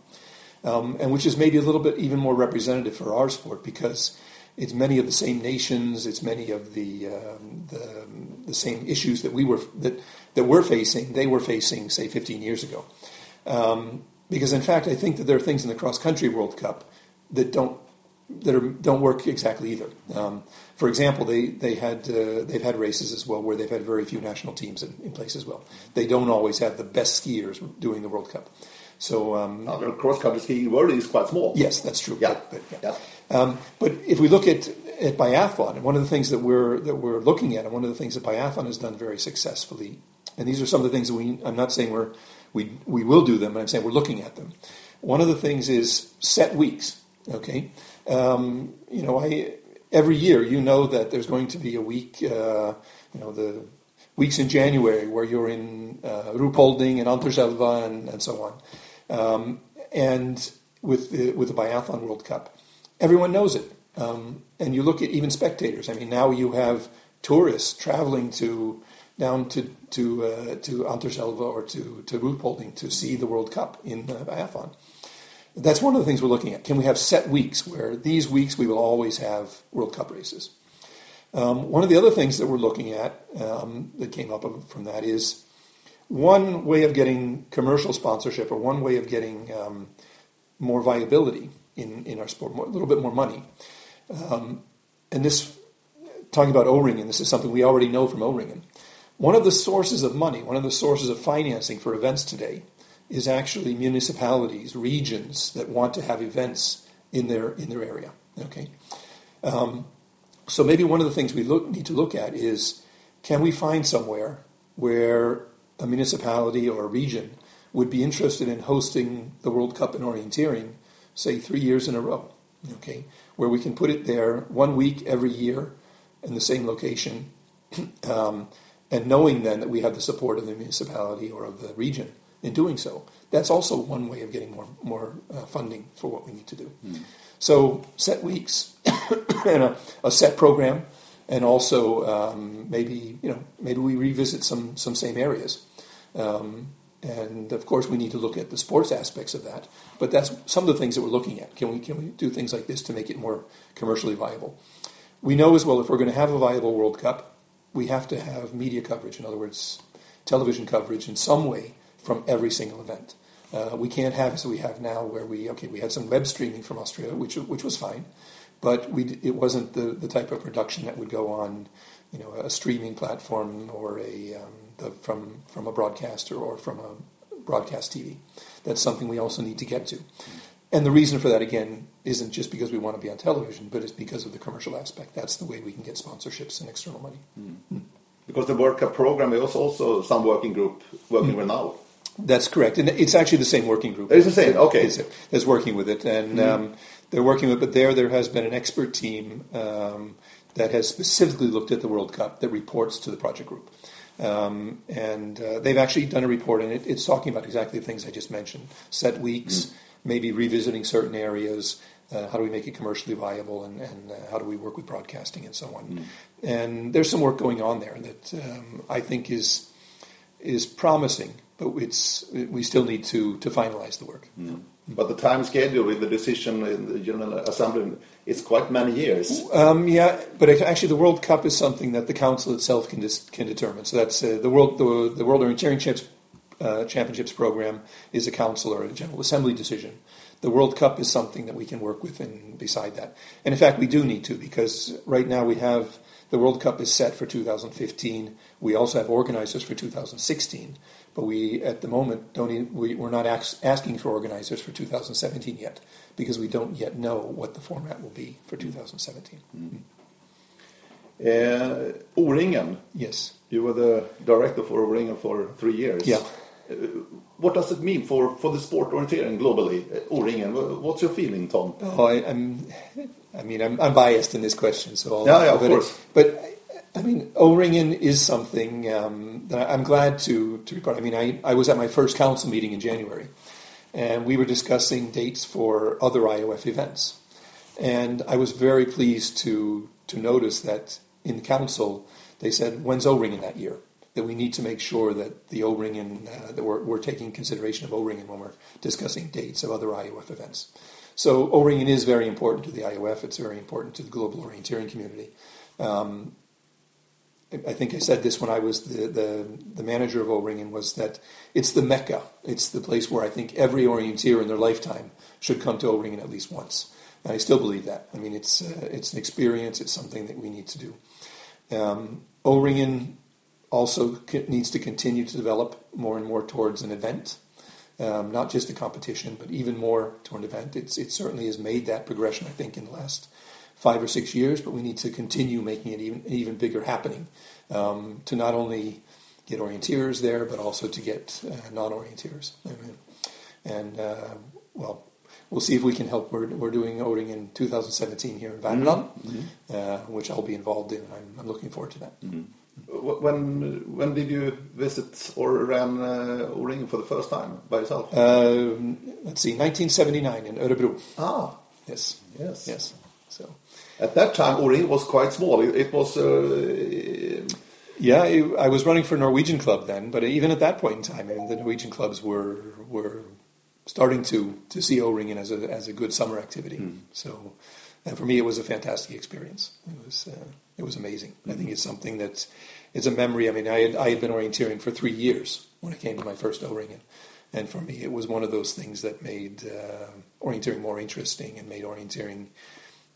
[SPEAKER 2] um, and which is maybe a little bit even more representative for our sport because it's many of the same nations, it's many of the um, the, the, same issues that we were that that we're facing. They were facing, say, 15 years ago. Um, because in fact, I think that there are things in the cross country World Cup that don't that are, don't work exactly either. Um, for example, they they had uh, they've had races as well where they've had very few national teams in, in place as well. They don't always have the best skiers doing the World Cup. So um,
[SPEAKER 1] uh, cross country skiing world is quite small.
[SPEAKER 2] Yes, that's true.
[SPEAKER 1] Yeah,
[SPEAKER 2] but,
[SPEAKER 1] but, yeah.
[SPEAKER 2] yeah. Um, but if we look at, at biathlon, one of the things that we're that we're looking at, and one of the things that biathlon has done very successfully, and these are some of the things that we. I'm not saying we're we we will do them, but I'm saying we're looking at them. One of the things is set weeks. Okay, um, you know, I every year you know that there's going to be a week. Uh, you know, the weeks in January where you're in uh, Ruhpolding and Anterselva and, and so on, um, and with the, with the Biathlon World Cup, everyone knows it. Um, and you look at even spectators. I mean, now you have tourists traveling to down to to uh, to Anterselva or to to Ruhpolding to see the World Cup in uh, biathlon. That's one of the things we're looking at. Can we have set weeks where these weeks we will always have World Cup races? Um, one of the other things that we're looking at um, that came up from that is one way of getting commercial sponsorship or one way of getting um, more viability in, in our sport, more, a little bit more money. Um, and this, talking about O-Ringen, this is something we already know from O-Ringen. One of the sources of money, one of the sources of financing for events today is actually municipalities, regions that want to have events in their in their area. Okay, um, so maybe one of the things we look, need to look at is can we find somewhere where a municipality or a region would be interested in hosting the World Cup in orienteering, say three years in a row. Okay, where we can put it there one week every year in the same location. um, and knowing then that we have the support of the municipality or of the region in doing so. That's also one way of getting more more uh, funding for what we need to do. Mm. So set weeks and a, a, set program, and also um, maybe you know maybe we revisit some some same areas. Um, and of course, we need to look at the sports aspects of that. But that's some of the things that we're looking at. Can we can we do things like this to make it more commercially viable? We know as well if we're going to have a viable World Cup, we have to have media coverage, in other words, television coverage in some way from every single event. Uh, we can't have as we have now, where we okay, we had some web streaming from Austria, which which was fine, but we it wasn't the, the type of production that would go on, you know, a streaming platform or a um, the, from from a broadcaster or from a broadcast TV. That's something we also need to get to. And the reason for that, again, isn't just because we want to be on television, but it's because of the commercial aspect. That's the way we can get sponsorships and external money. Mm.
[SPEAKER 1] Mm. Because the World Cup program is also some working group working mm. with now.
[SPEAKER 2] That's correct, and it's actually the same working group.
[SPEAKER 1] It's the same. Okay,
[SPEAKER 2] that's working with it, and mm. um, they're working with. But there, there has been an expert team um, that has specifically looked at the World Cup that reports to the project group. Um, and uh, they've actually done a report, and it, it's talking about exactly the things I just mentioned: set weeks, mm maybe revisiting certain areas. Uh, how do we make it commercially viable, and, and uh, how do we work with broadcasting and so on? Mm. And there's some work going on there that um, I think is is promising, but it's we still need to to finalize the work.
[SPEAKER 1] But the time schedule with the decision in the General Assembly is quite many years.
[SPEAKER 2] Um, yeah, but actually, the World Cup is something that the Council itself can dis- can determine. So that's uh, the world the, the World Orienteering Championships uh, championships program is a council or a general assembly decision. The World Cup is something that we can work with and beside that. And in fact, we do need to because right now we have the World Cup is set for 2015. We also have organizers for 2016, but we at the moment don't even, we, we're not ax, asking for organizers for 2017 yet because we don't yet know what the format will be for 2017. Mm.
[SPEAKER 1] Uh, O-Ringen.
[SPEAKER 2] Yes.
[SPEAKER 1] You were the director for O-Ringen for three years.
[SPEAKER 2] Yeah.
[SPEAKER 1] Uh, what does it mean for, for the sport orienteering globally, uh, O-Ringen? What's your feeling, Tom?
[SPEAKER 2] Oh, I, am I mean, I'm, I'm, biased in this question, so
[SPEAKER 1] I'll, yeah, yeah, of course.
[SPEAKER 2] It, but I mean, O-Ringen is something um, that I'm glad to to report. I mean, I, I was at my first council meeting in January, and we were discussing dates for other IOF events, and I was very pleased to to notice that in the council they said, "When's O-Ringen that year?" that we need to make sure that the O-Ringen, uh, that we're, we're, taking consideration of O-Ringen when we're discussing dates of other IOF events. So O-Ringen is very important to the IOF. It's very important to the global orienteering community. Um, I think I said this when I was the, the, the, manager of O-Ringen was that it's the mecca. It's the place where I think every orienteer in their lifetime should come to O-Ringen at least once. And I still believe that. I mean, it's, uh, it's an experience. It's something that we need to do. Um, O-Ringen also needs to continue to develop more and more towards an event, um, not just a competition, but even more to an event. It's, it certainly has made that progression, I think, in the last five or six years, but we need to continue making it even even bigger happening um, to not only get orienteers there, but also to get uh, non-orienteers. And uh, well, we'll see if we can help. We're, we're doing O-Ringen in 2017 here in Värmland, mm-hmm. uh, which I'll be involved in. I'm, I'm looking forward to that.
[SPEAKER 1] Mm-hmm. When when did you visit or ran uh, O-Ringen for the first time by yourself?
[SPEAKER 2] Uh, let's see, 1979 in Örebro.
[SPEAKER 1] Ah,
[SPEAKER 2] yes,
[SPEAKER 1] yes,
[SPEAKER 2] yes. So
[SPEAKER 1] at that time, O-Ringen was quite small. It, it was.
[SPEAKER 2] Uh, yeah, I was running for a Norwegian club then, but even at that point in time, I mean, the Norwegian clubs were were starting to to see O-ringen as a as a good summer activity. Mm. So, and for me, it was a fantastic experience. It was uh, it was amazing. Mm. I think it's something that it's a memory. I mean, I had I had been orienteering for three years when I came to my first O-ringen, and for me, it was one of those things that made uh, orienteering more interesting and made orienteering,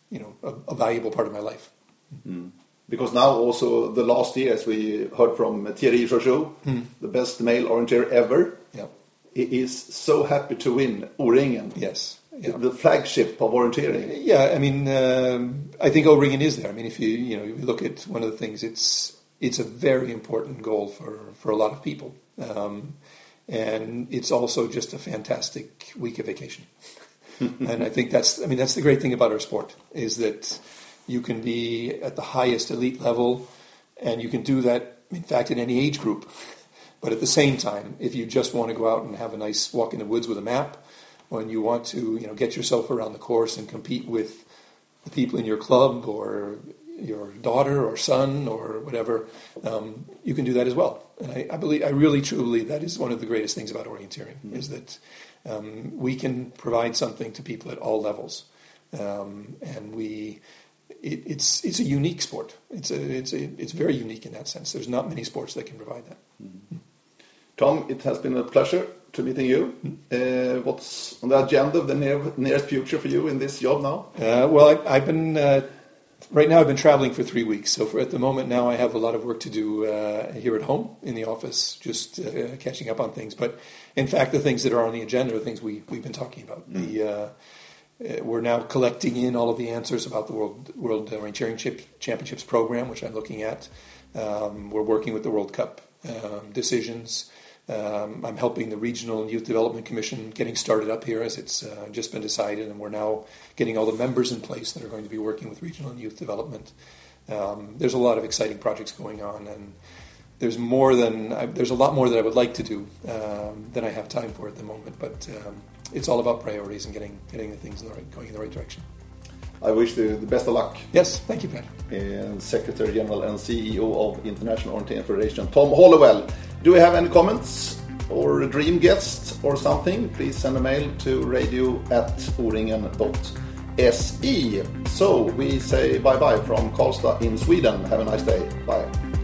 [SPEAKER 2] you know, a, a valuable part of my life.
[SPEAKER 1] Mm. Because now also the last year, as we heard from Thierry Gueorgiou, mm. the best male orienteer ever.
[SPEAKER 2] Yeah
[SPEAKER 1] he is so happy to win O-ringen.
[SPEAKER 2] Yes.
[SPEAKER 1] Yeah. The flagship of orienteering.
[SPEAKER 2] Yeah, I mean, um, I think O-ringen is there. I mean, if you you know you look at one of the things, it's it's a very important goal for for a lot of people, um, and it's also just a fantastic week of vacation. and I think that's I mean that's the great thing about our sport is that you can be at the highest elite level, and you can do that. In fact, in any age group. But at the same time, if you just want to go out and have a nice walk in the woods with a map, when you want to, you know, get yourself around the course and compete with the people in your club or your daughter or son or whatever, um, you can do that as well. And I, I, believe, I really truly believe that is one of the greatest things about orienteering mm-hmm. is that um, we can provide something to people at all levels, um, and we. It, it's it's a unique sport. It's a, it's a, it's very unique in that sense. There's not many sports that can provide that. Mm-hmm.
[SPEAKER 1] Tom, it has been a pleasure to meeting you. Uh, what's on the agenda of the near, nearest future for you in this job now?
[SPEAKER 2] Uh, well, I, have been uh, right now. I've been traveling for three weeks, so for at the moment now, I have a lot of work to do uh, here at home in the office, just uh, catching up on things. But in fact, the things that are on the agenda are things we we've been talking about. Mm. The uh, we're now collecting in all of the answers about the World World Orienteering Championships program, which I'm looking at. Um, we're working with the World Cup um, decisions. Um, I'm helping the Regional Youth Development Commission getting started up here as it's uh, just been decided, and we're now getting all the members in place that are going to be working with regional and youth development. Um, there's a lot of exciting projects going on, and there's more than I, there's a lot more that I would like to do um, than I have time for at the moment. But um, it's all about priorities and getting getting the things in the right, going in the right direction.
[SPEAKER 1] I wish you the best of luck.
[SPEAKER 2] Yes, thank you, Pat.
[SPEAKER 1] And Secretary General and CEO of International Orienteering Federation, Tom Hollowell. Do we have any comments or a dream guest or something? Please send a mail to radio at oringen.se. So we say bye bye from Karlstad in Sweden. Have a nice day. Bye.